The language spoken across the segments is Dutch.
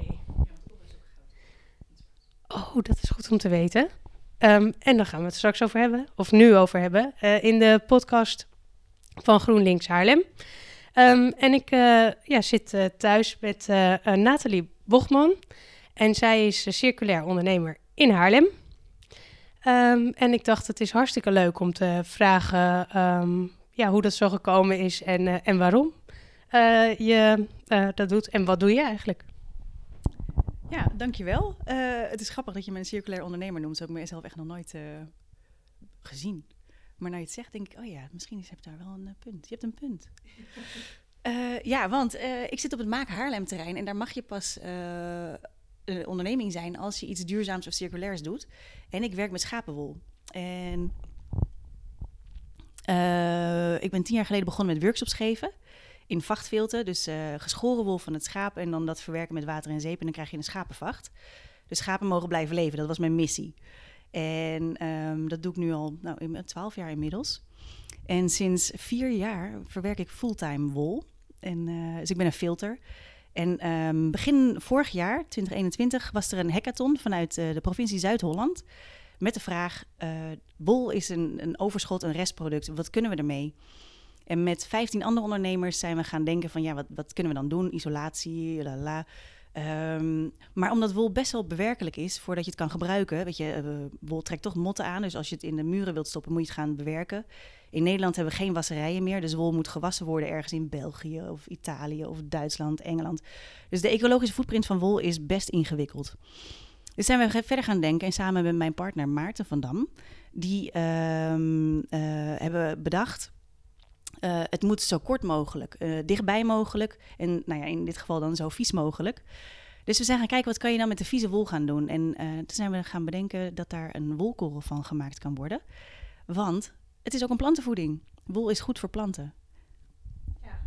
Oké. Oh, dat is goed om te weten. Ehm, en dan gaan we het straks over hebben, of nu over hebben, eh, in de podcast van GroenLinks Haarlem. Ehm, en ik eh, ja, zit eh, thuis met Nathalie Bochman. En zij is circulair ondernemer in Haarlem. Ehm, en ik dacht, het is hartstikke leuk om te vragen ja, hoe dat zo gekomen is en, en waarom je dat doet. En wat doe je eigenlijk? Ja, dankjewel. Uh, het is grappig dat je me een circulair ondernemer noemt. Dat heb ik mezelf echt nog nooit uh, gezien. Maar nou je het zegt, denk ik, oh ja, misschien heb je daar wel een uh, punt. Je hebt een punt. ja, want ik zit op het Maak Haarlem terrein en daar mag je pas een onderneming zijn als je iets duurzaams of circulairs doet. En ik werk met schapenwol. En ik ben tien jaar geleden begonnen met workshops geven in vachtfilten. Dus uh, geschoren wol van het schaap en dan dat verwerken met water en zeep. En dan krijg je een schapenvacht. De schapen mogen blijven leven. Dat was mijn missie. En um, dat doe ik nu al nou, twaalf jaar inmiddels. En sinds vier jaar verwerk ik fulltime wol. En, uh, dus ik ben een filter. En um, begin vorig jaar, 2021, was er een hackathon vanuit uh, de provincie Zuid-Holland. Met de vraag: wol is een, een overschot, een restproduct. Wat kunnen we ermee? En met 15 andere ondernemers zijn we gaan denken van ja, wat, wat kunnen we dan doen? Isolatie, la la. Um, maar omdat wol best wel bewerkelijk is voordat je het kan gebruiken. Weet je, uh, wol trekt toch motten aan. Dus als je het in de muren wilt stoppen, moet je het gaan bewerken. In Nederland hebben we geen wasserijen meer. Dus wol moet gewassen worden ergens in België of Italië of Duitsland, Engeland. Dus de ecologische footprint van wol is best ingewikkeld. Dus zijn we verder gaan denken en samen met mijn partner Maarten van Dam, die um, hebben bedacht uh, het moet zo kort mogelijk, uh, dichtbij mogelijk en nou ja, in dit geval dan zo vies mogelijk. Dus we zijn gaan kijken, wat kan je dan met de vieze wol gaan doen? En uh, toen zijn we gaan bedenken dat daar een wolkorrel van gemaakt kan worden. Want het is ook een plantenvoeding. Wol is goed voor planten. Ja.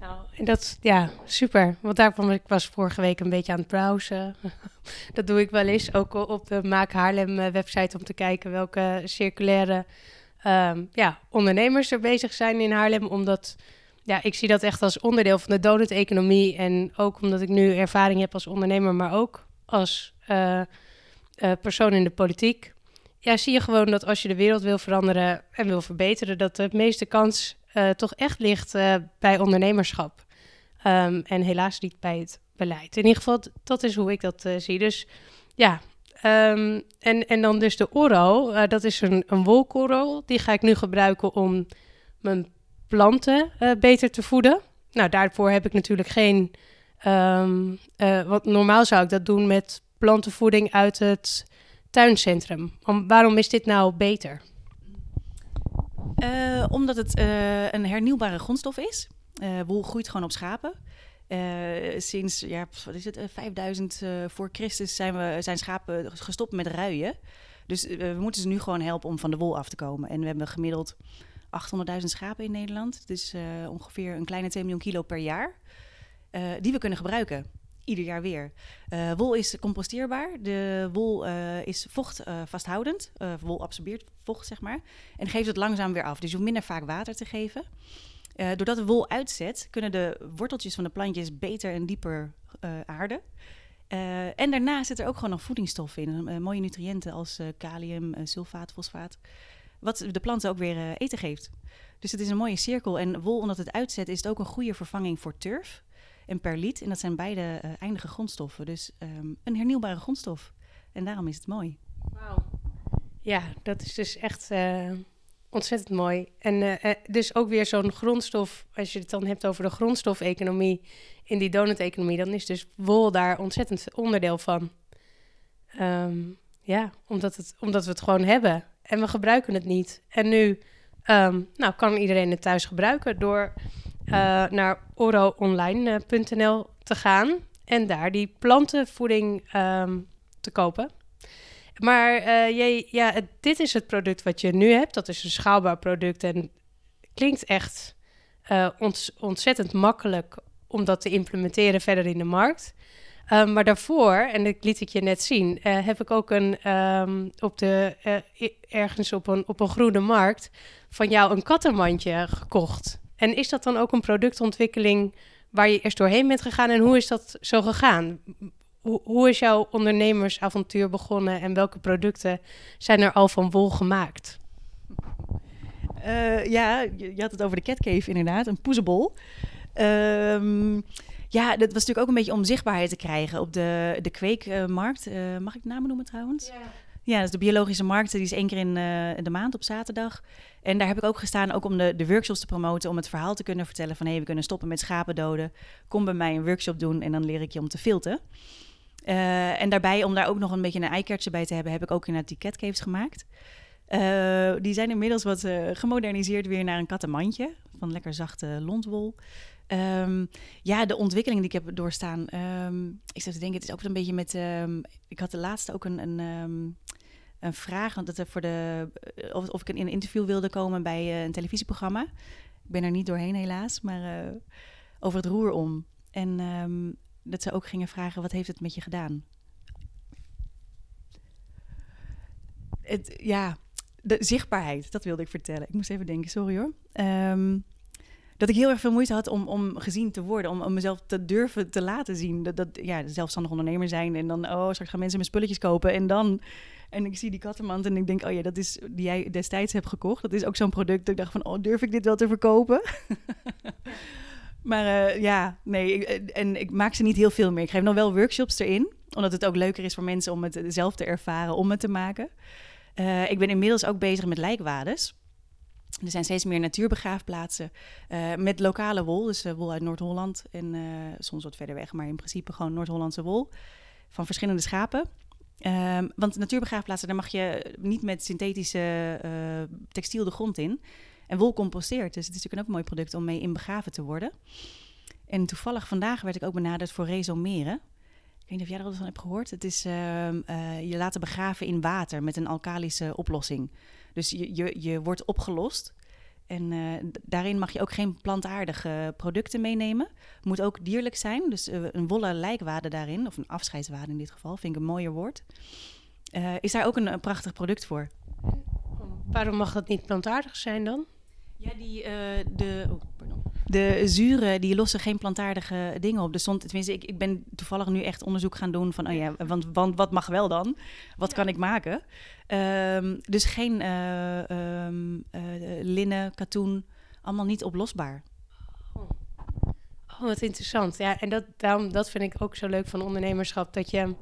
Nou, en dat, ja, super. Want daarvan ik was vorige week een beetje aan het browsen. dat doe ik wel eens, ook op de Maak Haarlem website om te kijken welke circulaire um, ja, ondernemers er bezig zijn in Haarlem. Omdat ja, ik zie dat echt als onderdeel van de donut-economie. En ook omdat ik nu ervaring heb als ondernemer, maar ook als uh, uh, persoon in de politiek. Ja, zie je gewoon dat als je de wereld wil veranderen en wil verbeteren, dat de meeste kans uh, toch echt ligt bij ondernemerschap. Um, en helaas niet bij het beleid. In ieder geval, dat is hoe ik dat zie. Dus ja, Um, en, en dan dus de oro, uh, dat is een, een wolkorrel. Die ga ik nu gebruiken om mijn planten uh, beter te voeden. Nou, daarvoor heb ik natuurlijk geen... Um, uh, wat normaal zou ik dat doen met plantenvoeding uit het tuincentrum. Om, waarom is dit nou beter? omdat het een hernieuwbare grondstof is. wol groeit gewoon op schapen. Uh, sinds ja, wat is het, 5000 uh, voor Christus zijn, we, zijn schapen gestopt met ruien. Dus we moeten ze nu gewoon helpen om van de wol af te komen. En we hebben gemiddeld 800.000 schapen in Nederland. Dus ongeveer een kleine 2 miljoen kilo per jaar. die we kunnen gebruiken. Ieder jaar weer. wol is composteerbaar. De wol is vocht vasthoudend. wol absorbeert vocht, zeg maar. En geeft het langzaam weer af. Dus je hoeft minder vaak water te geven. Uh, doordat de wol uitzet, kunnen de worteltjes van de plantjes beter en dieper uh, aarden. Uh, en daarna zit er ook gewoon nog voedingsstoffen in. mooie nutriënten als kalium, sulfaat, fosfaat. Wat de planten ook weer eten geeft. Dus het is een mooie cirkel. En wol, omdat het uitzet, is het ook een goede vervanging voor turf en perliet. En dat zijn beide eindige grondstoffen. Dus um, een hernieuwbare grondstof. En daarom is het mooi. Wauw. Ja, dat is dus echt Ontzettend mooi. En uh, dus ook weer zo'n grondstof, als je het dan hebt over de grondstofeconomie in die donut-economie, dan is dus wol daar ontzettend onderdeel van. Um, ja, omdat, het, omdat we het gewoon hebben en we gebruiken het niet. En nu um, nou, kan iedereen het thuis gebruiken door uh, naar oroonline.nl te gaan en daar die plantenvoeding um, te kopen. Maar uh, jij, ja, dit is het product wat je nu hebt. Dat is een schaalbaar product en klinkt echt uh, ontzettend makkelijk om dat te implementeren verder in de markt. Um, maar daarvoor, en dat liet ik je net zien, uh, heb ik ook een, um, op de, ergens op een, op een groene markt van jou een kattenmandje gekocht. En is dat dan ook een productontwikkeling waar je eerst doorheen bent gegaan en hoe is dat zo gegaan? Hoe, hoe is jouw ondernemersavontuur begonnen en welke producten zijn er al van wol gemaakt? Uh, ja, je, had het over de catcave inderdaad, een poezebol. Um, ja, dat was natuurlijk ook een beetje om zichtbaarheid te krijgen op de, de kweekmarkt. Uh, mag ik namen noemen trouwens? Ja. Ja, dat is de biologische markt. Die is één keer in uh, de maand op zaterdag. En daar heb ik ook gestaan, ook om de, de workshops te promoten, om het verhaal te kunnen vertellen van hé, hey, we kunnen stoppen met schapen doden. Kom bij mij een workshop doen en dan leer ik je om te filten. Uh, en daarbij, om daar ook nog een beetje een eyecatcher bij te hebben, heb ik ook inderdaad die gemaakt. Uh, die zijn inmiddels wat gemoderniseerd weer naar een kattenmandje van lekker zachte lontwol. Um, ja, de ontwikkeling die ik heb doorstaan. Um, ik zou denken, het is ook een beetje met. Um, ik had de laatste ook een, een, een vraag. Dat voor de, eh, of, of ik in een interview wilde komen bij een televisieprogramma. Ik ben er niet doorheen, helaas. Maar over het roer om. En dat ze ook gingen vragen: wat heeft het met je gedaan? Het, ja, de zichtbaarheid, dat wilde ik vertellen. Ik moest even denken, sorry hoor. Um, dat ik heel erg veel moeite had om, om gezien te worden, om, om mezelf te durven te laten zien. Dat, dat ja, zelfstandig ondernemer zijn en dan, oh, straks gaan mensen mijn spulletjes kopen en dan. En ik zie die kattenmand en ik denk, oh ja, dat is die jij destijds hebt gekocht. Dat is ook zo'n product dat ik dacht van, oh, durf ik dit wel te verkopen? maar uh, ja, nee, en ik maak ze niet heel veel meer. Ik geef nog wel workshops erin, omdat het ook leuker is voor mensen om het zelf te ervaren, om het te maken. Uh, ik ben inmiddels ook bezig met lijkwades. Er zijn steeds meer natuurbegraafplaatsen met lokale wol. Dus wol uit Noord-Holland en soms wat verder weg, maar in principe gewoon Noord-Hollandse wol. Van verschillende schapen. Um, want natuurbegraafplaatsen, daar mag je niet met synthetische textiel de grond in. En wol composteert, dus het is natuurlijk ook een mooi product om mee in begraven te worden. En toevallig vandaag werd ik ook benaderd voor resomeren. Ik weet niet of jij er al van hebt gehoord. Het is ehm, je laten begraven in water met een alkalische oplossing. Dus je, je, je wordt opgelost. En uh, daarin mag je ook geen plantaardige producten meenemen. Moet ook dierlijk zijn. Dus uh, een wollen lijkwade daarin, of een afscheidswade in dit geval, vind ik een mooier woord. Is daar ook een, een, prachtig product voor. Waarom mag dat niet plantaardig zijn dan? Ja, die, de, oh, de zuren die lossen geen plantaardige dingen op. Dus stond, tenminste, ik, ik ben toevallig nu echt onderzoek gaan doen van, oh ja, want, want wat mag wel dan? Wat kan ik maken? Um, dus geen uh, um, uh, linnen, katoen, allemaal niet oplosbaar. Oh. oh, wat interessant. Ja, en dat, daarom, dat vind ik ook zo leuk van ondernemerschap, dat je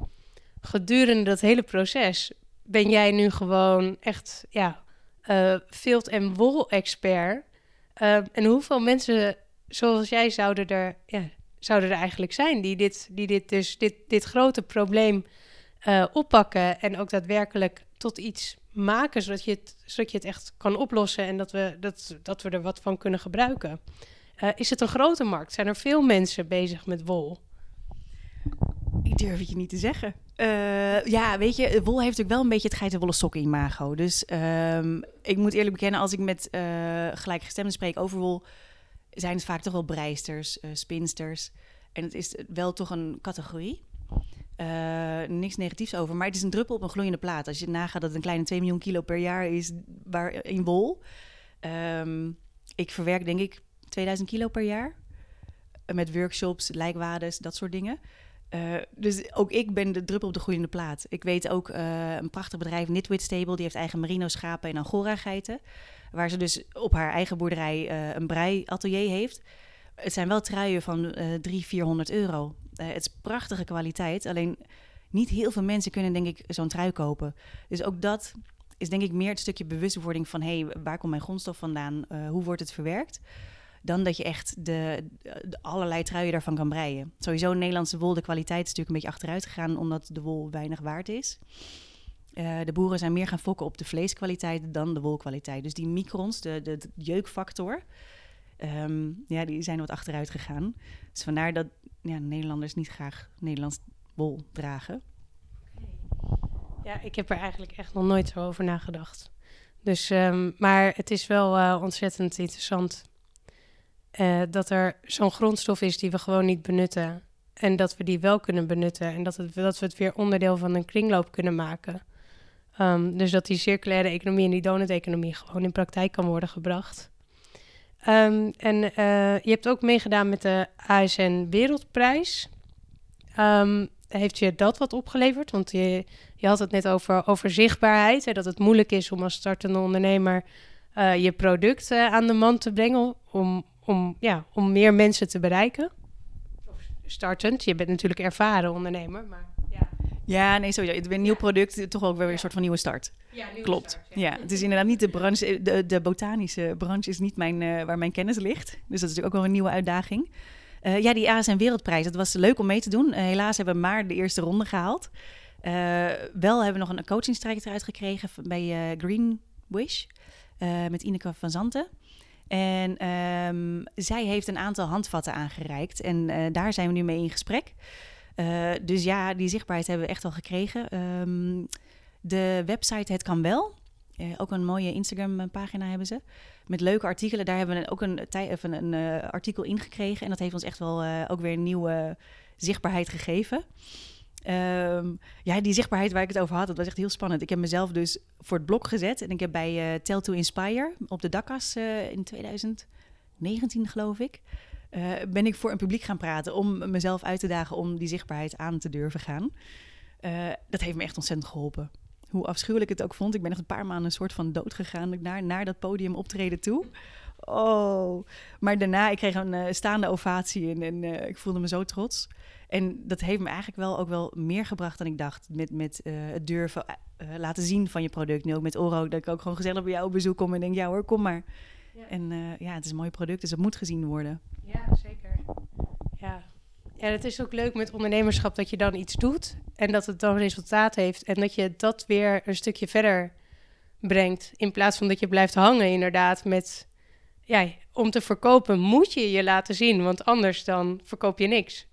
gedurende dat hele proces ben jij nu gewoon echt, ja, uh, en wol-expert Uh, en hoeveel mensen zoals jij zouden er, ja, zouden er eigenlijk zijn die dit, die dit, dus, dit, dit grote probleem uh, oppakken en ook daadwerkelijk tot iets maken, zodat je het, zodat je het echt kan oplossen en dat we, dat, dat we er wat van kunnen gebruiken. Uh, is het een grote markt? Zijn er veel mensen bezig met wol? Ik durf het je niet te zeggen. Uh, ja, weet je, wol heeft natuurlijk wel een beetje het geitenwolle sokken imago. Dus um, ik moet eerlijk bekennen, als ik met uh, gelijkgestemden spreek over wol, zijn het vaak toch wel breisters, uh, spinsters. En het is wel toch een categorie. Niks negatiefs over, maar het is een druppel op een gloeiende plaat. Als je nagaat dat het een kleine 2 miljoen kilo per jaar is waar, in wol. Um, ik verwerk denk ik 2000 kilo per jaar. Met workshops, lijkwades, dat soort dingen. Uh, dus ook ik ben de druppel op de groeiende plaat. Ik weet ook uh, een prachtig bedrijf, Nitwit Stable, die heeft eigen merino schapen en angora geiten. Waar ze dus op haar eigen boerderij uh, een breiatelier heeft. Het zijn wel truien van uh, 300, 400 euro. Het is prachtige kwaliteit. Alleen niet heel veel mensen kunnen, denk ik, zo'n trui kopen. Dus ook dat is, denk ik, meer het stukje bewustwording van: hé, hey, waar komt mijn grondstof vandaan? Hoe wordt het verwerkt? Dan dat je echt de, allerlei truien daarvan kan breien. Sowieso Nederlandse wol, de kwaliteit is natuurlijk een beetje achteruit gegaan, omdat de wol weinig waard is. Uh, de boeren zijn meer gaan fokken op de vleeskwaliteit dan de wolkwaliteit. Dus die microns, de, de, jeukfactor, um, ja, die zijn wat achteruit gegaan. Dus vandaar dat ja, Nederlanders niet graag Nederlands wol dragen. Ja, ik heb er eigenlijk echt nog nooit zo over nagedacht. Dus, um, maar het is wel uh, ontzettend interessant uh, dat er zo'n grondstof is die we gewoon niet benutten. En dat we die wel kunnen benutten. En dat, het, dat we het weer onderdeel van een kringloop kunnen maken. Um, dus dat die circulaire economie en die donut-economie gewoon in praktijk kan worden gebracht. Ehm, en eh, je hebt ook meegedaan met de ASN Wereldprijs. Ehm, heeft je dat wat opgeleverd? Want je, je had het net over, over zichtbaarheid. Dat het moeilijk is om als startende ondernemer uh, je product aan de man te brengen. Om, om, ja, om meer mensen te bereiken. Startend. Je bent natuurlijk ervaren ondernemer. Maar ja. Ja, nee, sowieso. Het is een nieuw product, toch ook weer een soort van nieuwe start. Ja, Klopt. Start, ja. het is inderdaad niet de branche, de, de botanische branche is niet mijn, uh, waar mijn kennis ligt. Dus dat is natuurlijk ook wel een nieuwe uitdaging. Uh, ja, die ASN Wereldprijs, dat was leuk om mee te doen. Uh, helaas hebben we maar de eerste ronde gehaald. wel hebben we nog een coachingstraject eruit gekregen bij Green Wish met Ineke van Zanten. En um, zij heeft een aantal handvatten aangereikt en daar zijn we nu mee in gesprek. Uh, dus ja, die zichtbaarheid hebben we echt al gekregen. Um, de website Het Kan Wel. Uh, ook een mooie Instagram-pagina hebben ze. Met leuke artikelen. Daar hebben we ook een, even een artikel ingekregen. En dat heeft ons echt wel ook weer een nieuwe zichtbaarheid gegeven. Um, ja, die zichtbaarheid waar ik het over had, dat was echt heel spannend. Ik heb mezelf dus voor het blok gezet. En ik heb bij Tell to Inspire op de Dakkas in 2019, geloof ik uh, ben ik voor een publiek gaan praten om mezelf uit te dagen om die zichtbaarheid aan te durven gaan. Dat heeft me echt ontzettend geholpen. Hoe afschuwelijk het ook vond. Ik ben echt een paar maanden een soort van dood gegaan naar, naar dat podium optreden toe. Oh, maar daarna, ik kreeg een uh, staande ovatie en, en ik voelde me zo trots. En dat heeft me eigenlijk wel ook wel meer gebracht dan ik dacht. Met, met het durven laten zien van je product. Nu ook met Oro, dat ik ook gewoon gezellig bij jou op bezoek kom en denk, ja hoor, kom maar. Ja. En ja, het is een mooi product, dus het moet gezien worden. Ja, zeker. Ja. ja, het is ook leuk met ondernemerschap dat je dan iets doet en dat het dan resultaat heeft en dat je dat weer een stukje verder brengt. In plaats van dat je blijft hangen, inderdaad, met ja, om te verkopen moet je je laten zien, want anders dan verkoop je niks.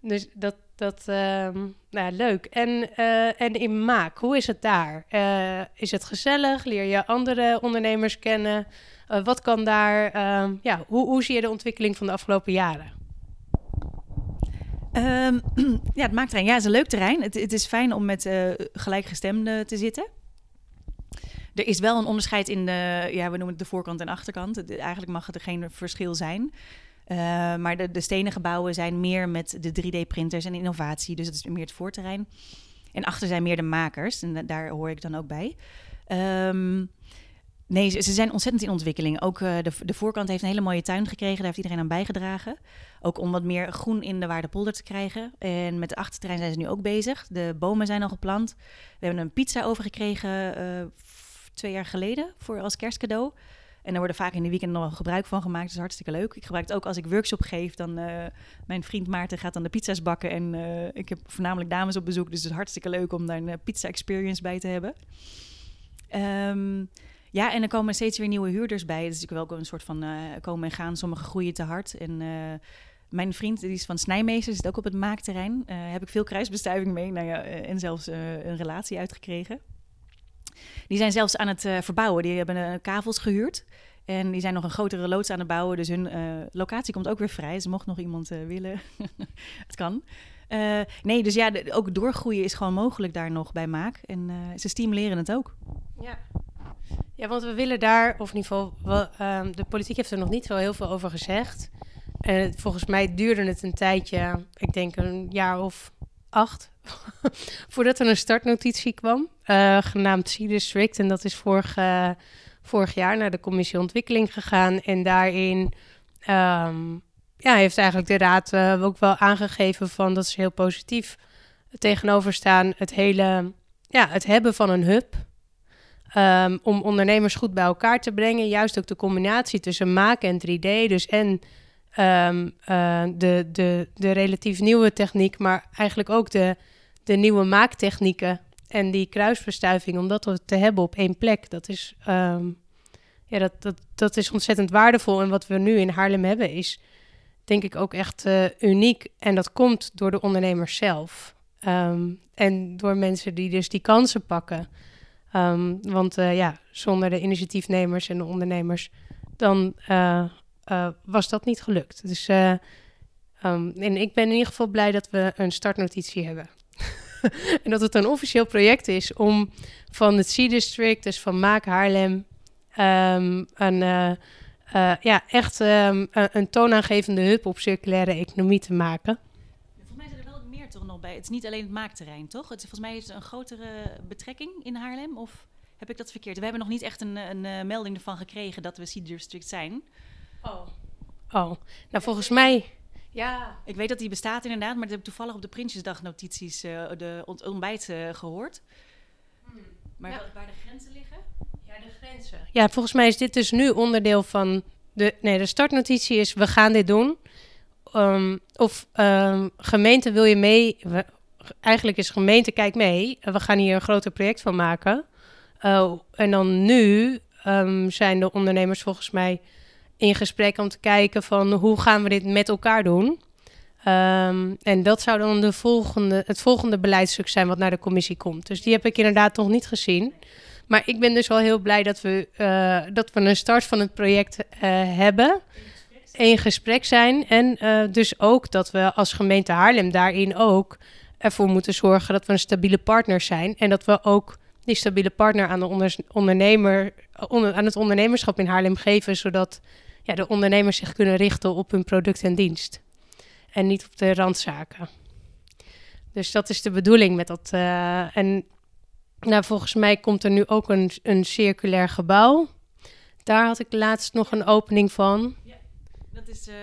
Dus dat, dat uh, nou, leuk. En, uh, en in Maak, hoe is het daar? Uh, is het gezellig? Leer je andere ondernemers kennen? Uh, wat kan daar, ehm, ja, hoe, hoe zie je de ontwikkeling van de afgelopen jaren? Um, ja, het maakt terrein. Ja, het is een leuk terrein. Het, het is fijn om met gelijkgestemden te zitten. Er is wel een onderscheid in de, ja, we noemen het de voorkant en achterkant. Eigenlijk mag er geen verschil zijn. Uh, maar de, de stenen gebouwen zijn meer met de 3D-printers en innovatie. Dus dat is meer het voorterrein. En achter zijn meer de makers. En daar hoor ik dan ook bij. Um, Nee, ze, zijn ontzettend in ontwikkeling. Ook uh, de, voorkant heeft een hele mooie tuin gekregen. Daar heeft iedereen aan bijgedragen. Ook om wat meer groen in de Waardepolder te krijgen. En met de achterterrein zijn ze nu ook bezig. De bomen zijn al geplant. We hebben een pizza overgekregen uh, twee jaar geleden voor, als kerstcadeau. En daar worden vaak in de weekend nog gebruik van gemaakt. Dat is hartstikke leuk. Ik gebruik het ook als ik workshop geef. Dan, uh, mijn vriend Maarten gaat dan de pizza's bakken. En ik heb voornamelijk dames op bezoek. Dus het is hartstikke leuk om daar een pizza experience bij te hebben. Um, ja, en er komen steeds weer nieuwe huurders bij. Dus ik wil ook een soort van komen en gaan. Sommige groeien te hard. En mijn vriend, die is van Snijmeester, zit ook op het maakterrein. Heb ik veel kruisbestuiving mee. Nou ja, en zelfs een relatie uitgekregen. Die zijn zelfs aan het verbouwen. Die hebben kavels gehuurd. En die zijn nog een grotere loods aan het bouwen. Dus hun locatie komt ook weer vrij. Dus mocht nog iemand willen, het kan. Nee, dus ja, ook doorgroeien is gewoon mogelijk daar nog bij Maak. En ze stimuleren het ook. Ja. Ja, want we willen daar, of wel, um, de politiek heeft er nog niet zo heel veel over gezegd. En volgens mij duurde het een tijdje, ik denk een jaar of acht, voordat er een startnotitie kwam, uh, genaamd Sea District. En dat is vorig, vorig jaar naar de commissie ontwikkeling gegaan. En daarin um, ja, heeft eigenlijk de raad uh, ook wel aangegeven van dat ze heel positief tegenover staan. Het hele, ja, het hebben van een hub Um, om ondernemers goed bij elkaar te brengen. Juist ook de combinatie tussen maken en 3D. Dus en um, uh, de, de, de relatief nieuwe techniek, maar eigenlijk ook de, de nieuwe maaktechnieken. En die kruisverstuiving, om dat te hebben op één plek. Dat is, um, ja, dat, dat, dat is ontzettend waardevol. En wat we nu in Haarlem hebben, is denk ik ook echt uh, uniek. En dat komt door de ondernemers zelf. en door mensen die dus die kansen pakken. Want uh, ja, zonder de initiatiefnemers en de ondernemers, dan uh, was dat niet gelukt. Dus um, en ik ben in ieder geval blij dat we een startnotitie hebben. en dat het een officieel project is om van het Sea District, dus van Maak Haarlem, um, een, eh, ja, echt ehm, een, toonaangevende hub op circulaire economie te maken. Volgens mij zijn er wel meer toch nog bij. Het is niet alleen het maakterrein, toch? Het volgens mij is het een grotere betrekking in Haarlem. Of heb ik dat verkeerd? We hebben nog niet echt een, een, eh, melding ervan gekregen dat we Sea District zijn. Oh. Oh, nou volgens mij... Ja. Ik weet dat die bestaat inderdaad, maar dat heb ik toevallig op de Prinsjesdag notities, uh, de ont ontbijt uh, gehoord. Hmm. Maar ja. waar de grenzen liggen? Ja, de grenzen. Ja, volgens mij is dit dus nu onderdeel van de... Nee, de startnotitie is we gaan dit doen. Um, of um, gemeente wil je mee... We, eigenlijk is gemeente kijk mee. We gaan hier een groter project van maken. Uh, en dan nu um, zijn de ondernemers volgens mij in gesprek om te kijken van hoe gaan we dit met elkaar doen. Um, en dat zou dan de volgende, het volgende beleidstuk zijn wat naar de commissie komt. Dus die heb ik inderdaad nog niet gezien. Maar ik ben dus wel heel blij dat we, uh, dat we een start van het project uh, hebben. In gesprek zijn. En uh, dus ook dat we als gemeente Haarlem daarin ook ervoor moeten zorgen dat we een stabiele partner zijn. En dat we ook die stabiele partner aan, de onder, ondernemer, onder, aan het ondernemerschap in Haarlem geven. Zodat ja, de ondernemers zich kunnen richten op hun product en dienst. En niet op de randzaken. Dus dat is de bedoeling met dat. Uh, en nou, volgens mij komt er nu ook een, een circulair gebouw. Daar had ik laatst nog een opening van. Ja, dat is, uh,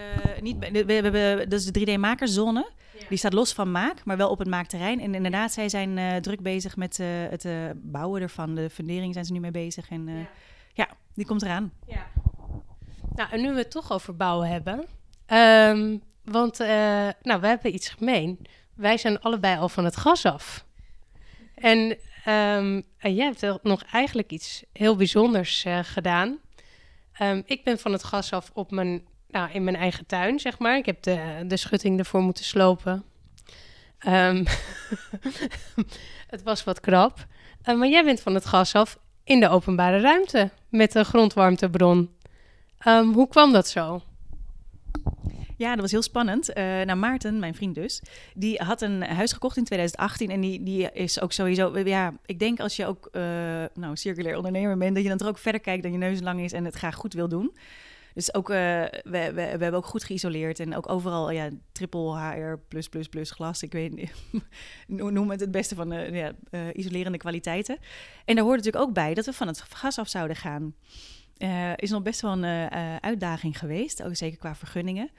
niet, we, we hebben, dat is de 3D-makerszone. Ja. Die staat los van Maak, maar wel op het maakterrein. En inderdaad, zij zijn uh, druk bezig met uh, het bouwen ervan. De fundering zijn ze nu mee bezig. En ja. ja. die komt eraan. Ja. Nou, en nu we het toch over bouwen hebben. Um, want uh, nou, we hebben iets gemeen. Wij zijn allebei al van het gas af. En, en jij hebt nog eigenlijk iets heel bijzonders uh, gedaan. Um, ik ben van het gas af op mijn, nou, in mijn eigen tuin, zeg maar. Ik heb de, de schutting ervoor moeten slopen. Het was wat krap. Uh, maar jij bent van het gas af in de openbare ruimte met een grondwarmtebron. Um, hoe kwam dat zo? Ja, dat was heel spannend. Uh, nou, Maarten, mijn vriend dus, die had een huis gekocht in 2018 en die, die is ook sowieso, ja, ik denk als je ook, uh, nou, circulair ondernemer bent, dat je dan er ook verder kijkt dan je neus lang is en het graag goed wil doen. Dus ook, we, we, hebben ook goed geïsoleerd en ook overal ja, triple HR plus plus plus glas. Ik weet niet, noem het het beste van uh, ja, isolerende kwaliteiten. En daar hoort natuurlijk ook bij dat we van het gas af zouden gaan. Uh, is nog best wel een uh, uitdaging geweest, ook zeker qua vergunningen.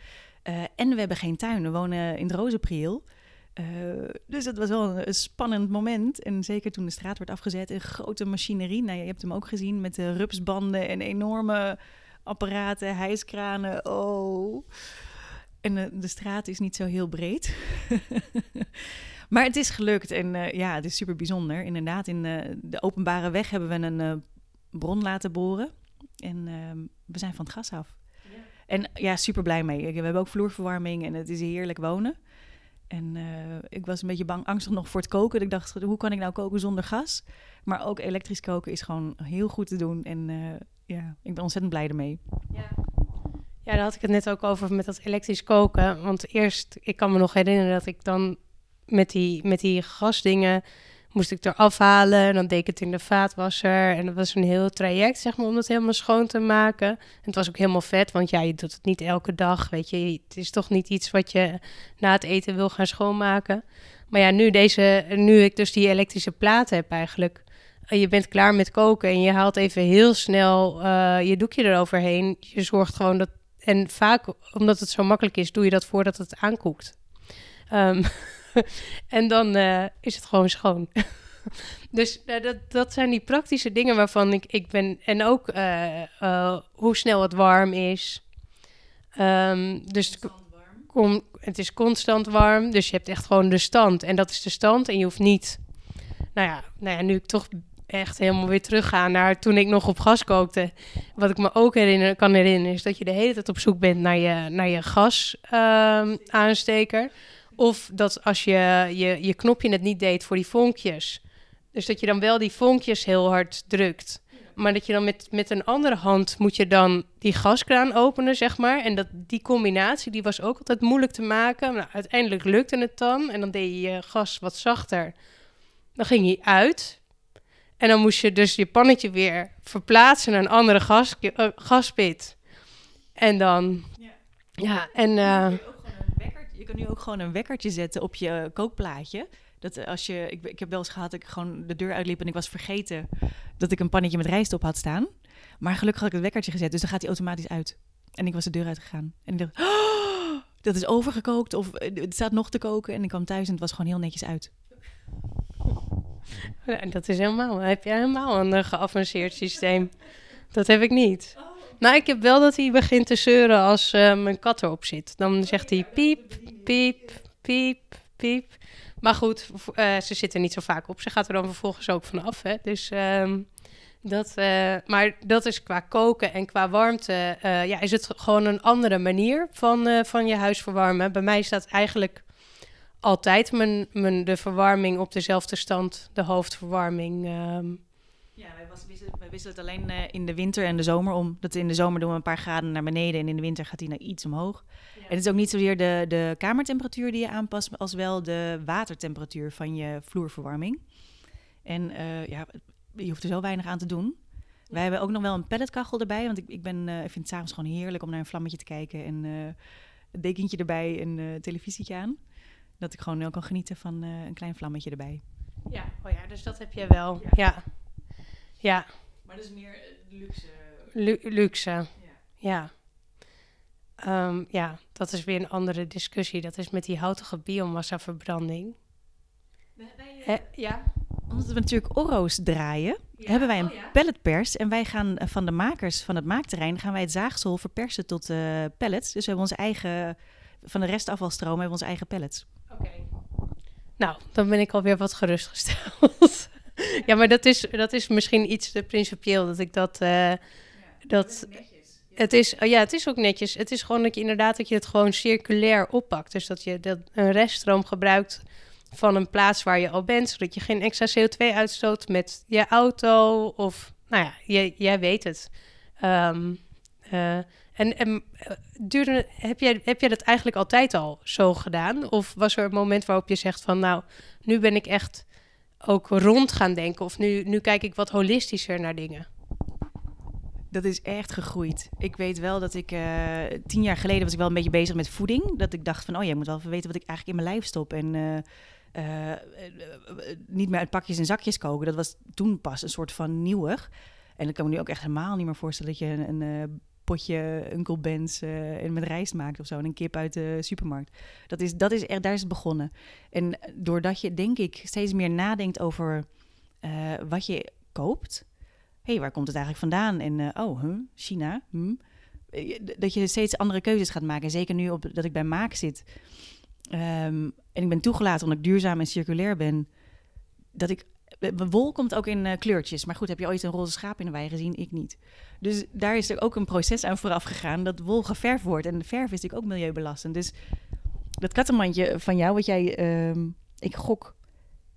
En we hebben geen tuin, we wonen in het Rozenpriel. dus dat was wel een, spannend moment. En zeker toen de straat werd afgezet, een grote machinerie. Nou, je hebt hem ook gezien met de rupsbanden en enorme apparaten, hijskranen. Oh. En de straat is niet zo heel breed. maar het is gelukt en ja, het is super bijzonder. Inderdaad, in de openbare weg hebben we een bron laten boren. En uh, we zijn van het gas af. Ja. En ja, super blij mee. We hebben ook vloerverwarming en het is heerlijk wonen. En uh, ik was een beetje bang, angstig nog voor het koken. Ik dacht, hoe kan ik nou koken zonder gas? Maar ook elektrisch koken is gewoon heel goed te doen. En uh, ja, ik ben ontzettend blij ermee. Ja. ja, daar had ik het net ook over met dat elektrisch koken. Want eerst, ik kan me nog herinneren dat ik dan met die, met die gasdingen moest ik er afhalen. En dan deed ik het in de vaatwasser. En dat was een heel traject, zeg maar, om het helemaal schoon te maken. En het was ook helemaal vet, want ja, je doet het niet elke dag, weet je. Het is toch niet iets wat je na het eten wil gaan schoonmaken. Maar ja, nu, deze, nu ik dus die elektrische platen heb eigenlijk... En je bent klaar met koken en je haalt even heel snel uh, je doekje eroverheen. Je zorgt gewoon dat... En vaak, omdat het zo makkelijk is, doe je dat voordat het aankoekt. Um, en dan uh, is het gewoon schoon. dus uh, dat, dat zijn die praktische dingen waarvan ik, ik ben. En ook uh, hoe snel het warm is. Um, dus kom, het is constant warm. Dus je hebt echt gewoon de stand. En dat is de stand. En je hoeft niet. Nou ja, nou ja nu ik toch echt helemaal weer terugga naar toen ik nog op gas kookte. Wat ik me ook herinner, kan herinneren, is dat je de hele tijd op zoek bent naar je, naar je gas uh, aansteker. Of dat als je, je je knopje het niet deed voor die vonkjes. Dus dat je dan wel die vonkjes heel hard drukt. Maar dat je dan met, met een andere hand moet je dan die gaskraan openen, zeg maar. En dat, die combinatie die was ook altijd moeilijk te maken. Nou, uiteindelijk lukte het dan. En dan deed je je gas wat zachter. Dan ging hij uit. En dan moest je dus je pannetje weer verplaatsen naar een andere gas, uh, gaspit. En dan, Ja. ja, en Je Je kan nu ook gewoon een wekkertje zetten op je kookplaatje. Dat eh, als je, ik, ik heb wel eens gehad dat ik gewoon de deur uitliep en ik was vergeten dat ik een pannetje met rijst op had staan. Maar gelukkig had ik het wekkertje gezet, dus dan gaat hij automatisch uit. En ik was de deur uitgegaan. En ik dacht, "Oh, dat is overgekookt of eh, het staat nog te koken. En ik kwam thuis en het was gewoon heel netjes uit. Ja, dat is helemaal, heb jij helemaal een geavanceerd systeem. Dat heb ik niet. Nou, ik heb wel dat hij begint te zeuren als eh, mijn kat erop zit. Dan zegt hij piep, piep, piep, piep. Maar goed, eh, ze zit er niet zo vaak op. Ze gaat er dan vervolgens ook vanaf. Hè? Dus ehm, dat, eh, maar dat is qua koken en qua warmte. ja, is het gewoon een andere manier van, van je huis verwarmen. Bij mij staat eigenlijk altijd mijn, mijn, de verwarming op dezelfde stand, de hoofdverwarming. ehm. Was, wisselen, het alleen eh, in de winter en de zomer om. Dat in de zomer doen we een paar graden naar beneden en in de winter gaat hij naar iets omhoog. En het is ook niet zozeer de, de kamertemperatuur die je aanpast, als wel de watertemperatuur van je vloerverwarming. En eh, ja, je hoeft er zo weinig aan te doen. Wij hebben ook nog wel een pelletkachel erbij, want ik, ik, ben, eh, ik vind het s'avonds gewoon heerlijk om naar een vlammetje te kijken en een dekentje erbij en eh televisietje aan. Dat ik gewoon wel kan genieten van een klein vlammetje erbij. Ja, oh ja, dus dat heb je wel. Ja. Ja, ja. Maar dat is meer luxe. Lu- luxe. Ja. Ehm, ja, dat is weer een andere discussie. Dat is met die houtige biomassa-verbranding. Eh, ja. Omdat we natuurlijk Oro's draaien, hebben wij een Oh, ja. pelletpers. En wij gaan eh, van de makers van het maakterrein gaan wij het zaagsel verpersen tot eh, pellets. Dus we hebben onze eigen, van de restafvalstroom hebben we onze eigen pellets. Oké. Nou, dan ben ik alweer wat gerustgesteld. ja, maar dat is, dat is misschien iets te principieel dat ik dat... eh, dat het is, oh ja, het is ook netjes. Het is gewoon dat je inderdaad dat je het gewoon circulair oppakt. Dus dat je dat een reststroom gebruikt van een plaats waar je al bent, zodat je geen extra CO2 uitstoot met je auto of, nou ja, jij, jij weet het. Ehm, eh, en en eh, duurde, heb, jij, heb jij dat eigenlijk altijd al zo gedaan? Of was er een moment waarop je zegt van, nou, nu ben ik echt ook rond gaan denken, of nu, nu kijk ik wat holistischer naar dingen? Dat is echt gegroeid. Ik weet wel dat ik eh, tien jaar geleden was ik wel een beetje bezig met voeding. Dat ik dacht van, oh, jij moet wel even weten wat ik eigenlijk in mijn lijf stop. En eh, eh, niet meer uit pakjes en zakjes koken. Dat was toen pas een soort van nieuwig. En ik kan me nu ook echt helemaal niet meer voorstellen dat je een, een potje Uncle Ben's eh, en met rijst maakt of zo. En een kip uit de supermarkt. Dat is, dat is echt, daar is begonnen. En doordat je, denk ik, steeds meer nadenkt over eh, wat je koopt hey, waar komt het eigenlijk vandaan? En eh, oh, China. Hm. Eh, d- Dat je steeds andere keuzes gaat maken. Zeker nu op, dat ik bij Maak zit. Ehm, en ik ben toegelaten omdat ik duurzaam en circulair ben. Dat ik. Wol komt ook in eh, kleurtjes. Maar goed, heb je ooit een roze schaap in de wei gezien? Ik niet. Dus daar is er ook een proces aan vooraf gegaan dat wol geverfd wordt. En de verf is natuurlijk ook milieubelastend. Dus dat kattenmandje van jou, wat jij, ehm, ik gok,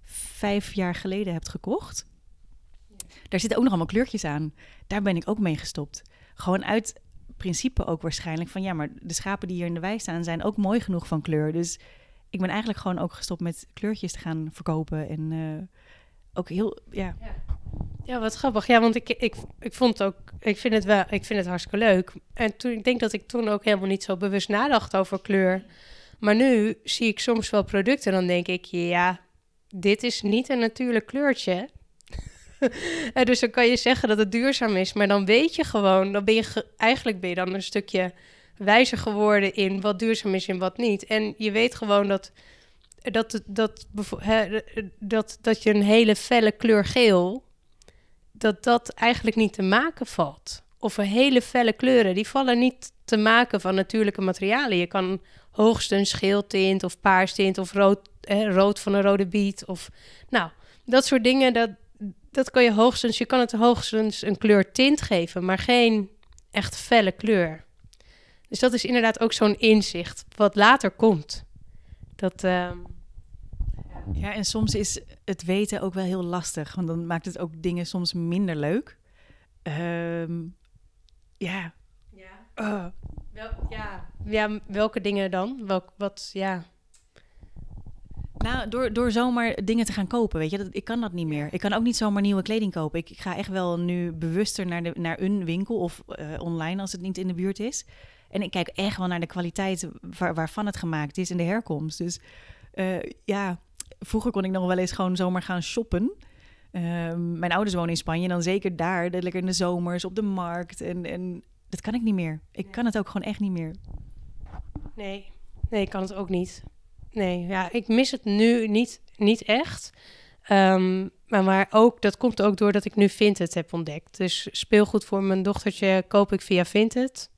vijf jaar geleden hebt gekocht. Daar zitten ook nog allemaal kleurtjes aan. Daar ben ik ook mee gestopt. Gewoon uit principe ook waarschijnlijk van ja, maar de schapen die hier in de wei staan zijn ook mooi genoeg van kleur. Dus ik ben eigenlijk gewoon ook gestopt met kleurtjes te gaan verkopen. En eh, ook heel, ja. Ja, wat grappig. Ja, want ik, ik, ik vond ook, ik vind het wel, ik vind het hartstikke leuk. En toen, ik denk dat ik toen ook helemaal niet zo bewust nadacht over kleur. Maar nu zie ik soms wel producten en dan denk ik, ja, dit is niet een natuurlijk kleurtje. en dus dan kan je zeggen dat het duurzaam is, maar dan weet je gewoon, dan ben je ge- eigenlijk ben je dan een stukje wijzer geworden in wat duurzaam is en wat niet. En je weet gewoon dat dat, dat, hè, dat, dat je een hele felle kleur geel, dat dat eigenlijk niet te maken valt. Of een hele felle kleuren, die vallen niet te maken van natuurlijke materialen. Je kan hoogstens geeltint of paarstint of rood, rood van een rode biet. Of, nou, dat soort dingen, dat, dat kan je hoogstens... Je kan het hoogstens een kleur tint geven, maar geen echt felle kleur. Dus dat is inderdaad ook zo'n inzicht wat later komt. Dat, ehm, ja, en soms is het weten ook wel heel lastig. Want dan maakt het ook dingen soms minder leuk. Ehm, ja. ja. Uh, Wel, ja. ja, welke dingen dan? Welk, wat, ja. Nou, door, door zomaar dingen te gaan kopen, weet je, dat, ik kan dat niet meer. Ik kan ook niet zomaar nieuwe kleding kopen. Ik, ik ga echt wel nu bewuster naar, de, naar een winkel of eh, online als het niet in de buurt is. En ik kijk echt wel naar de kwaliteit waar, waarvan het gemaakt is en de herkomst. Dus eh, ja, vroeger kon ik nog wel eens gewoon zomaar gaan shoppen. Ehm, mijn ouders wonen in Spanje en dan zeker daar, de, lekker in de zomers op de markt. En, en dat kan ik niet meer. Ik kan het ook gewoon echt niet meer. Nee, nee, ik kan het ook niet. Nee, ja, ik mis het nu niet, niet echt. Ehm, maar, maar ook, dat komt ook doordat ik nu Vinted heb ontdekt. Dus speelgoed voor mijn dochtertje koop ik via Vinted.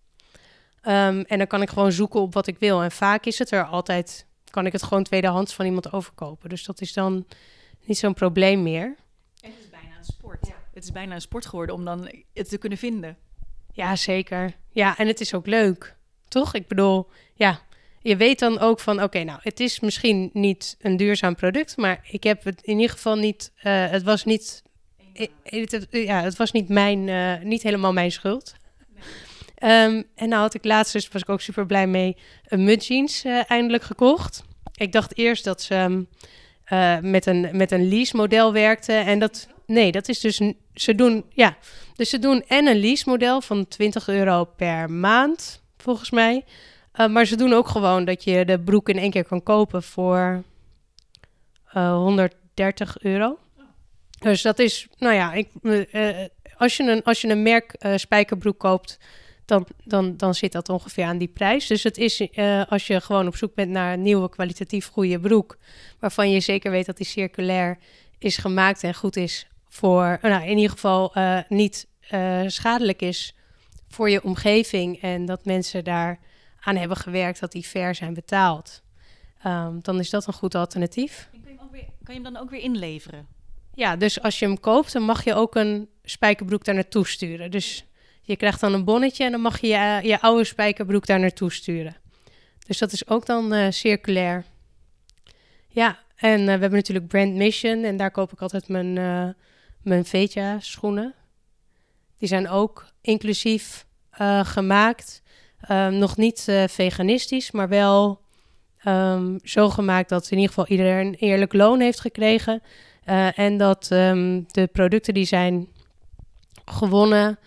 Um, en dan kan ik gewoon zoeken op wat ik wil. En vaak is het er altijd, kan ik het gewoon tweedehands van iemand overkopen. Dus dat is dan niet zo'n probleem meer. En het is bijna een sport. Ja. Het is bijna een sport geworden om dan het te kunnen vinden. Ja, zeker. Ja, en het is ook leuk, toch? Ik bedoel, ja, je weet dan ook van, oké, nou, het is misschien niet een duurzaam product, maar ik heb het in ieder geval niet, uh, het was niet, het, ja, het was niet mijn, uh, niet helemaal mijn schuld. Um, en nou had ik laatst, dus was ik ook super blij mee, een mudjeans uh, eindelijk gekocht. Ik dacht eerst dat ze um, met, een, met een lease model werkte en dat, nee, dat is dus, ze doen, ja, dus ze doen en een lease model van 20 euro per maand, volgens mij. Uh, maar ze doen ook gewoon dat je de broek in één keer kan kopen voor uh, 130 euro. Dus dat is, nou ja, ik, als, je een, als je een merk spijkerbroek koopt, dan, dan, dan zit dat ongeveer aan die prijs. Dus het is, als je gewoon op zoek bent naar een nieuwe kwalitatief goede broek, waarvan je zeker weet dat die circulair is gemaakt en goed is voor, nou in ieder geval niet schadelijk is voor je omgeving en dat mensen daar aan hebben gewerkt dat die fair zijn betaald. Um, dan is dat een goed alternatief. kan, je hem weer, kan je hem dan ook weer inleveren? Ja, dus als je hem koopt, dan mag je ook een spijkerbroek daar naartoe sturen. Dus je krijgt dan een bonnetje en dan mag je je, je oude spijkerbroek daar naartoe sturen. Dus dat is ook dan uh, circulair. Ja, en uh, we hebben natuurlijk Brand Mission en daar koop ik altijd mijn, uh, mijn Veja schoenen. Die zijn ook inclusief gemaakt. Um, nog niet veganistisch, maar wel um, zo gemaakt dat in ieder geval iedereen een eerlijk loon heeft gekregen. En dat um, de producten die zijn gewonnen,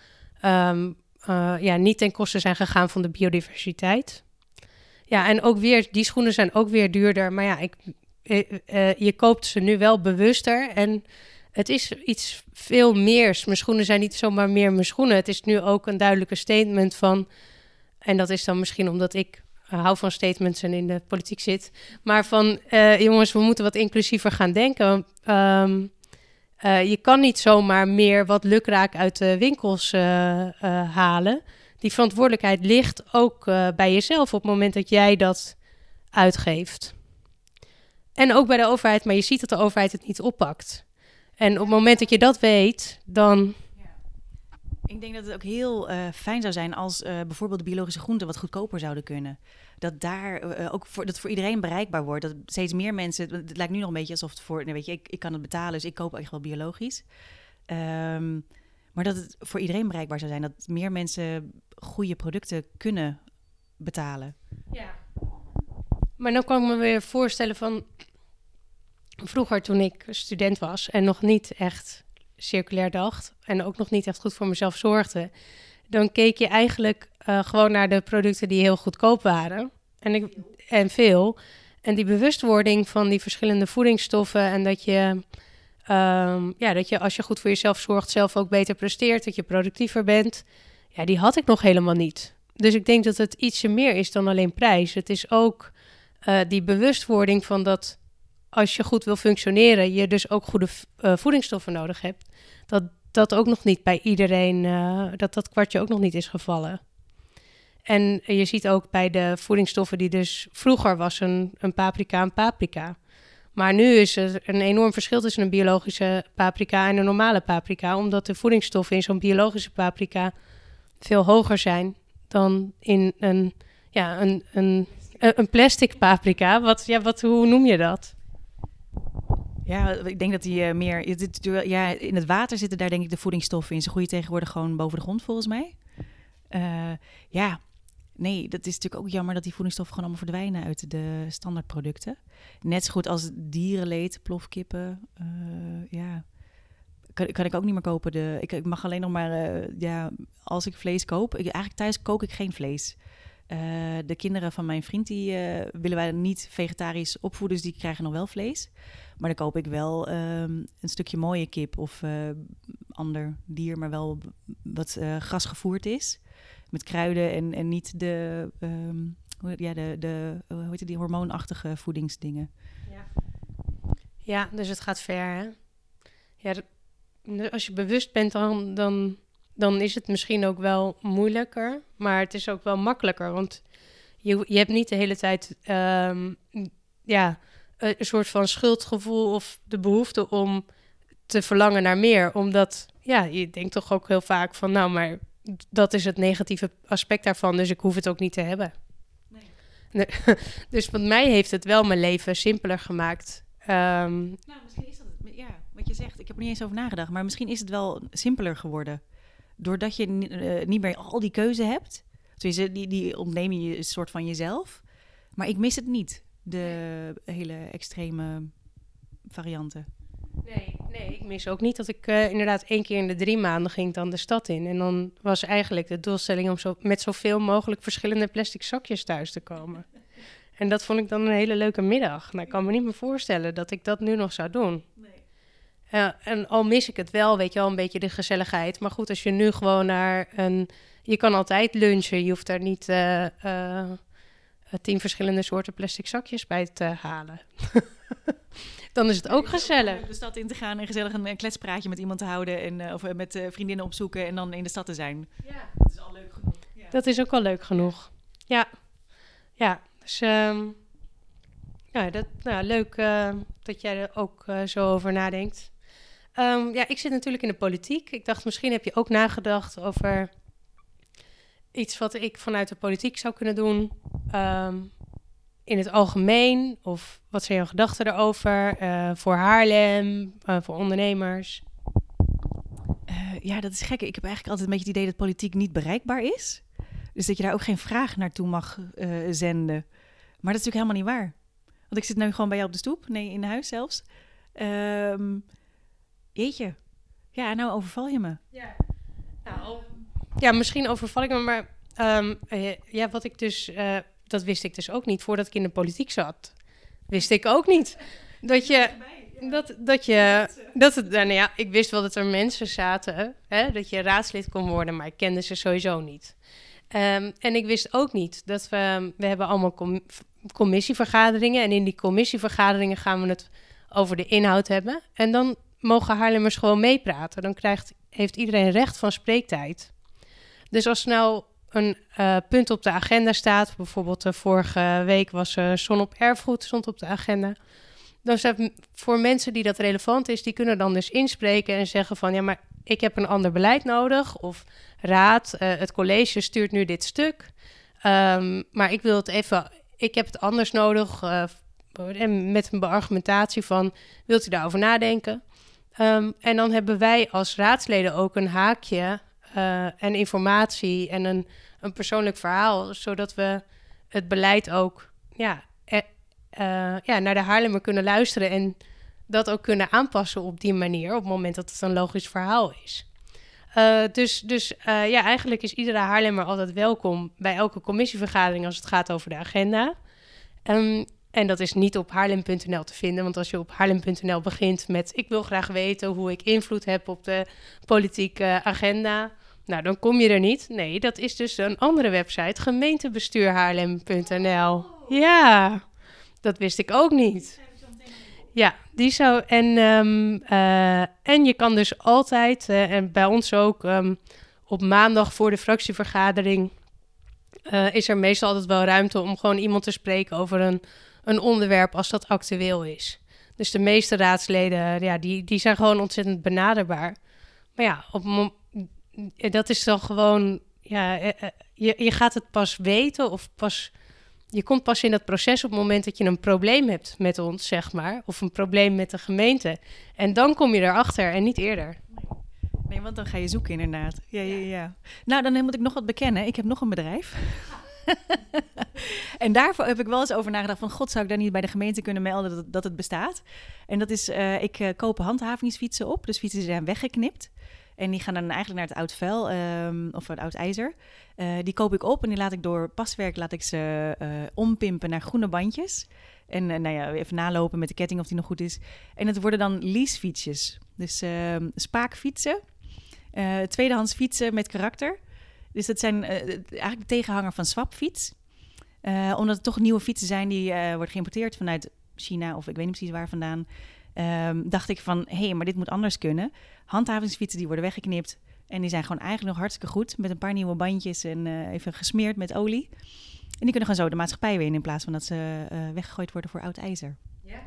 uh, ja, niet ten koste zijn gegaan van de biodiversiteit. Ja, en ook weer, die schoenen zijn ook weer duurder. Maar ja, ik, uh, je koopt ze nu wel bewuster. En het is iets veel meer. Mijn schoenen zijn niet zomaar meer mijn schoenen. Het is nu ook een duidelijke statement van en dat is dan misschien omdat ik hou van statements en in de politiek zit. Maar van jongens, we moeten wat inclusiever gaan denken. Um, uh, je kan niet zomaar meer wat lukraak uit de winkels halen. Die verantwoordelijkheid ligt ook bij jezelf op het moment dat jij dat uitgeeft. En ook bij de overheid, maar je ziet dat de overheid het niet oppakt. En op het moment dat je dat weet, dan ik denk dat het ook heel fijn zou zijn als bijvoorbeeld de biologische groenten wat goedkoper zouden kunnen. Dat daar uh, ook voor, dat voor iedereen bereikbaar wordt. Dat steeds meer mensen. Het lijkt nu nog een beetje alsof het voor. Weet je, ik, ik kan het betalen, dus ik koop echt wel biologisch. Um, maar dat het voor iedereen bereikbaar zou zijn. Dat meer mensen goede producten kunnen betalen. Ja. Maar dan kan ik me weer voorstellen van. Vroeger, toen ik student was en nog niet echt circulair dacht en ook nog niet echt goed voor mezelf zorgde, dan keek je eigenlijk uh, gewoon naar de producten die heel goedkoop waren. En, ik, en veel. En die bewustwording van die verschillende voedingsstoffen en dat je, um, ja, dat je als je goed voor jezelf zorgt, zelf ook beter presteert, dat je productiever bent, ja, die had ik nog helemaal niet. Dus ik denk dat het ietsje meer is dan alleen prijs. Het is ook uh, die bewustwording van dat als je goed wil functioneren, je dus ook goede uh, voedingsstoffen nodig hebt. Dat dat ook nog niet bij iedereen, dat dat kwartje ook nog niet is gevallen. En je ziet ook bij de voedingsstoffen die dus vroeger was een, een paprika een paprika. Maar nu is er een enorm verschil tussen een biologische paprika en een normale paprika, omdat de voedingsstoffen in zo'n biologische paprika veel hoger zijn dan in een, ja, een, een, een plastic paprika. Wat, ja, wat, hoe noem je dat? Ja, ik denk dat die uh, meer. Ja, in het water zitten daar denk ik de voedingsstoffen in. Ze groeien tegenwoordig gewoon boven de grond, volgens mij. Uh, ja, nee, dat is natuurlijk ook jammer dat die voedingsstoffen gewoon allemaal verdwijnen uit de standaardproducten. Net zo goed als dierenleed, plofkippen. Uh, ja, kan, kan ik ook niet meer kopen. De, ik, ik mag alleen nog maar, ja, als ik vlees koop. Ik, eigenlijk thuis kook ik geen vlees. Eh, de kinderen van mijn vriend die eh, willen wij niet vegetarisch opvoeden, dus die krijgen nog wel vlees. Maar dan koop ik wel ehm, een stukje mooie kip of eh, ander dier, maar wel wat eh grasgevoerd is. Met kruiden en, en niet de, ehm, hoe, ja, de, de eh, hoe heet het, die hormoonachtige voedingsdingen. Ja, dus het gaat ver, hè? Ja, als je bewust bent, dan, dan, dan is het misschien ook wel moeilijker. Maar het is ook wel makkelijker, want je, je hebt niet de hele tijd ehm, ja, een een soort van schuldgevoel of de behoefte om te verlangen naar meer. Omdat, ja, je denkt toch ook heel vaak van, nou, maar dat is het negatieve aspect daarvan, dus ik hoef het ook niet te hebben. Nee. Nee, dus wat mij heeft het wel mijn leven simpeler gemaakt. Ehm, Nou, misschien is dat het. Ja, wat je zegt. Ik heb er niet eens over nagedacht. Maar misschien is het wel simpeler geworden. Doordat je eh, niet meer al die keuze hebt. Tenminste, die, die ontneem je een soort van jezelf. Maar ik mis het niet. De hele extreme varianten. Nee, nee, ik mis ook niet dat ik eh, inderdaad één keer in de drie maanden ging dan de stad in. En dan was eigenlijk de doelstelling om zo, met zoveel mogelijk verschillende plastic zakjes thuis te komen. En dat vond ik dan een hele leuke middag. Nou, ik kan me niet meer voorstellen dat ik dat nu nog zou doen. Ja, en al mis ik het wel, weet je wel, een beetje de gezelligheid. Maar goed, als je nu gewoon naar een... Je kan altijd lunchen, je hoeft daar niet eh, eh, tien verschillende soorten plastic zakjes bij te halen. dan is het ook gezellig. De stad in te gaan en gezellig een, een kletspraatje met iemand te houden. En, eh, of eh, met eh, vriendinnen opzoeken en dan in de stad te zijn. Ja. Dat is al leuk genoeg. Ja. Dat is ook wel leuk genoeg. Ja, ja. Dus ehm, ja, dat, nou, leuk eh, dat jij er ook eh, zo over nadenkt. Ehm, ja, ik zit natuurlijk in de politiek. Ik dacht, misschien heb je ook nagedacht over iets wat ik vanuit de politiek zou kunnen doen. ehm, in het algemeen. Of wat zijn jouw gedachten erover? eh, voor Haarlem, eh, voor ondernemers. Eh, ja, dat is gek. Ik heb eigenlijk altijd een beetje het idee dat politiek niet bereikbaar is. Dus dat je daar ook geen vraag naartoe mag zenden. Maar dat is natuurlijk helemaal niet waar. Want ik zit nu gewoon bij jou op de stoep. Nee, in huis zelfs. Ehm jeetje. Ja, nou overval je me. Ja. Nou, ja, misschien overval ik me, maar ehm, eh, ja, wat ik dus, dat wist ik dus ook niet voordat ik in de politiek zat. Wist ik ook niet dat je, dat, dat je, dat het, nou ja, ik wist wel dat er mensen zaten, hè, dat je raadslid kon worden, maar ik kende ze sowieso niet. Ehm, en ik wist ook niet dat we, we hebben allemaal com- commissievergaderingen en in die commissievergaderingen gaan we het over de inhoud hebben. En dan mogen Haarlemmers gewoon meepraten. Dan krijgt, heeft iedereen recht van spreektijd. Dus als nou een eh, punt op de agenda staat, bijvoorbeeld de vorige week was eh Zon op Erfgoed, stond op de agenda. Dan m- voor mensen die dat relevant is, die kunnen dan dus inspreken en zeggen van ja, maar ik heb een ander beleid nodig. Of raad, eh, het college stuurt nu dit stuk. Ehm, maar ik wil het even, ik heb het anders nodig. eh, en met een beargumentatie van wilt u daarover nadenken? Ehm, en dan hebben wij als raadsleden ook een haakje eh, en informatie en een, een persoonlijk verhaal, zodat we het beleid ook ja, eh, eh, ja, naar de Haarlemmer kunnen luisteren en dat ook kunnen aanpassen op die manier, op het moment dat het een logisch verhaal is. Eh, dus dus eh, ja, eigenlijk is iedere Haarlemmer altijd welkom bij elke commissievergadering als het gaat over de agenda. Ehm, en dat is niet op haarlem.nl te vinden. Want als je op haarlem.nl begint met... ik wil graag weten hoe ik invloed heb op de politieke agenda... nou, dan kom je er niet. Nee, dat is dus een andere website. gemeentebestuurhaarlem.nl. Ja, dat wist ik ook niet. Ja, die zou... En, ehm, eh, en je kan dus altijd, eh, en bij ons ook... ehm, op maandag voor de fractievergadering... eh, is er meestal altijd wel ruimte om gewoon iemand te spreken over een een onderwerp als dat actueel is. Dus de meeste raadsleden, ja, die, die zijn gewoon ontzettend benaderbaar. Maar ja, op, dat is dan gewoon, ja, eh, eh, je, je gaat het pas weten of pas, je komt pas in dat proces op het moment dat je een probleem hebt met ons, zeg maar, of een probleem met de gemeente. En dan kom je erachter en niet eerder. Nee, want dan ga je zoeken inderdaad. Ja, ja, ja. Nou, dan moet ik nog wat bekennen. Ik heb nog een bedrijf. en daarvoor heb ik wel eens over nagedacht van... God, zou ik daar niet bij de gemeente kunnen melden dat, dat het bestaat? En dat is, eh, ik koop handhavingsfietsen op. Dus fietsen zijn weggeknipt. En die gaan dan eigenlijk naar het oud vuil ehm, of het oud ijzer. Eh, die koop ik op en die laat ik door paswerk laat ik ze uh, ompimpen naar groene bandjes. En nou ja, even nalopen met de ketting of die nog goed is. En het worden dan leasefietsjes. Dus ehm, spaakfietsen. tweedehands fietsen met karakter. Dus dat zijn eigenlijk de tegenhanger van swapfiets. omdat het toch nieuwe fietsen zijn die worden geïmporteerd vanuit China of ik weet niet precies waar vandaan. Um, dacht ik van, hé, hey, maar dit moet anders kunnen. Handhavingsfietsen die worden weggeknipt en die zijn gewoon eigenlijk nog hartstikke goed. Met een paar nieuwe bandjes en uh, even gesmeerd met olie. En die kunnen gewoon zo de maatschappij weer in, in plaats van dat ze uh, weggegooid worden voor oud ijzer. Ja,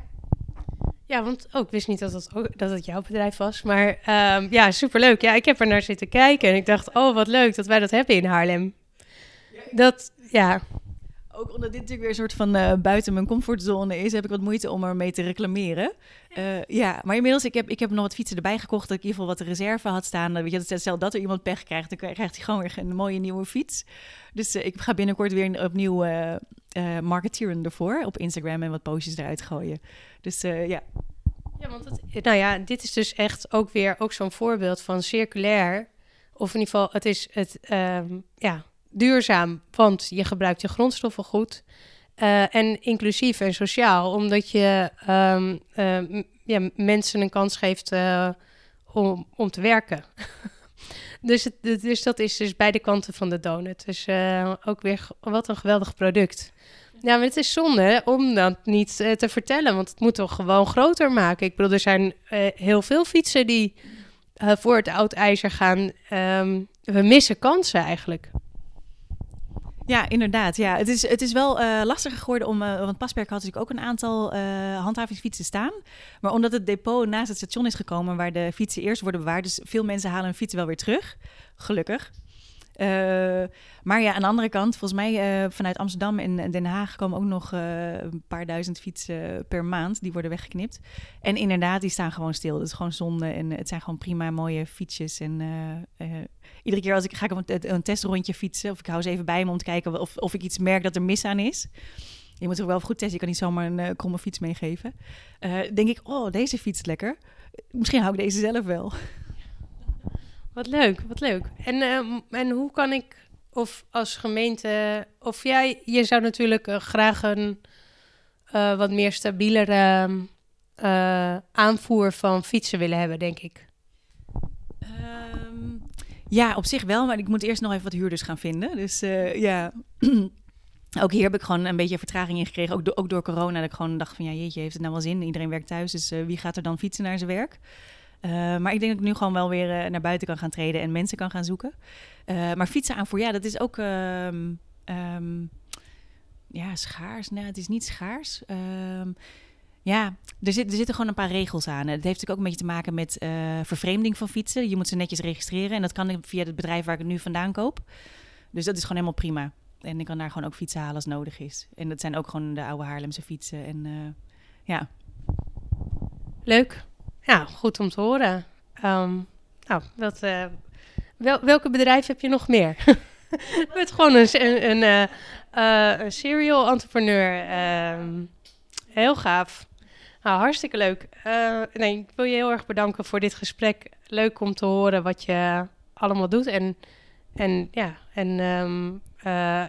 ja want ook oh, wist niet dat het, ook, dat het jouw bedrijf was. Maar um, ja, superleuk. Ja, ik heb er naar zitten kijken en ik dacht, oh wat leuk dat wij dat hebben in Haarlem. Dat, ja, ook omdat dit natuurlijk weer een soort van uh, buiten mijn comfortzone is, heb ik wat moeite om ermee te reclameren. Uh, ja, maar inmiddels, ik heb, ik heb nog wat fietsen erbij gekocht, dat ik in ieder geval wat reserve had staan. Weet je, stel dat er iemand pech krijgt, dan krijgt hij gewoon weer een mooie nieuwe fiets. Dus uh, ik ga binnenkort weer opnieuw marketeren ervoor op Instagram en wat postjes eruit gooien. Dus ja. Ja, want het, nou ja, dit is dus echt ook weer ook zo'n voorbeeld van circulair. Of in ieder geval, het is het, um, ja, duurzaam, want je gebruikt je grondstoffen goed. Uh, en inclusief en sociaal, omdat je um, uh, ja, mensen een kans geeft uh, om, om te werken. dus, het, dus dat is dus beide kanten van de donut. Dus ook weer wat een geweldig product. Ja, maar het is zonde om dat niet te vertellen, want het moet toch gewoon groter maken. Ik bedoel, er zijn heel veel fietsen die voor het oud ijzer gaan. Um, we missen kansen eigenlijk. Ja, inderdaad. Ja. Het, is, het is wel uh, lastiger geworden om. Uh, want Pasperk had natuurlijk ook een aantal uh, handhavingsfietsen staan. Maar omdat het depot naast het station is gekomen waar de fietsen eerst worden bewaard. Dus veel mensen halen hun fietsen wel weer terug. Gelukkig. Uh, maar ja, aan de andere kant, volgens mij uh, vanuit Amsterdam en Den Haag komen ook nog uh, een paar duizend fietsen per maand. Die worden weggeknipt. En inderdaad, die staan gewoon stil. Dat is gewoon zonde. En het zijn gewoon prima mooie fietsjes. En iedere keer als ik ga een, testrondje fietsen, of ik hou ze even bij me om te kijken of, of ik iets merk dat er mis aan is. Je moet toch wel goed testen. Je kan niet zomaar een kromme fiets meegeven. denk ik, oh, deze fiets lekker. Misschien hou ik deze zelf wel. Wat leuk, wat leuk. En, uh, en hoe kan ik, of als gemeente, of jij, je zou natuurlijk uh, graag een uh, wat meer stabielere aanvoer van fietsen willen hebben, denk ik. Um, ja, op zich wel, maar ik moet eerst nog even wat huurders gaan vinden. Dus ja, ook hier heb ik gewoon een beetje vertraging in gekregen. Ook, do ook door corona, dat ik gewoon dacht van ja, jeetje, heeft het nou wel zin? Iedereen werkt thuis, dus wie gaat er dan fietsen naar zijn werk? Uh, maar ik denk dat ik nu gewoon wel weer uh, naar buiten kan gaan treden en mensen kan gaan zoeken. Uh, maar fietsen aanvoer, ja, dat is ook um, um, ja, schaars. Nee, het is niet schaars. Um, ja, er, er zitten gewoon een paar regels aan. Het heeft natuurlijk ook een beetje te maken met vervreemding van fietsen. Je moet ze netjes registreren en dat kan via het bedrijf waar ik het nu vandaan koop. Dus dat is gewoon helemaal prima. En ik kan daar gewoon ook fietsen halen als nodig is. En dat zijn ook gewoon de oude Haarlemse fietsen. En ja. Leuk. Ja, goed om te horen. Um, nou, uh, wel, welke bedrijf heb je nog meer? je bent gewoon een, een, uh, een serial entrepreneur. Um, heel gaaf. Nou, hartstikke leuk. nee, ik wil je heel erg bedanken voor dit gesprek. Leuk om te horen wat je allemaal doet. En, en ja, en um,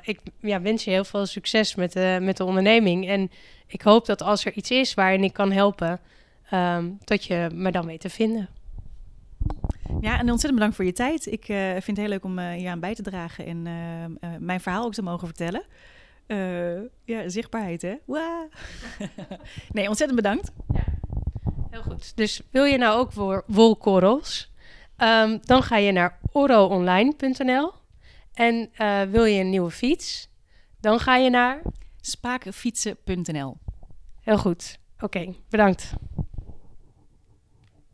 ik ja, wens je heel veel succes met, met de onderneming. En ik hoop dat als er iets is waarin ik kan helpen um, dat je me dan weet te vinden. Ja, en ontzettend bedankt voor je tijd. Ik uh, vind het heel leuk om uh, hier aan bij te dragen en uh, mijn verhaal ook te mogen vertellen. ja, zichtbaarheid, hè? nee, ontzettend bedankt. Ja, heel goed. Dus wil je nou ook voor wolkorrels? Um, dan ga je naar oroonline.nl. En wil je een nieuwe fiets? Dan ga je naar spaakfietsen.nl. Heel goed. Oké, okay, bedankt.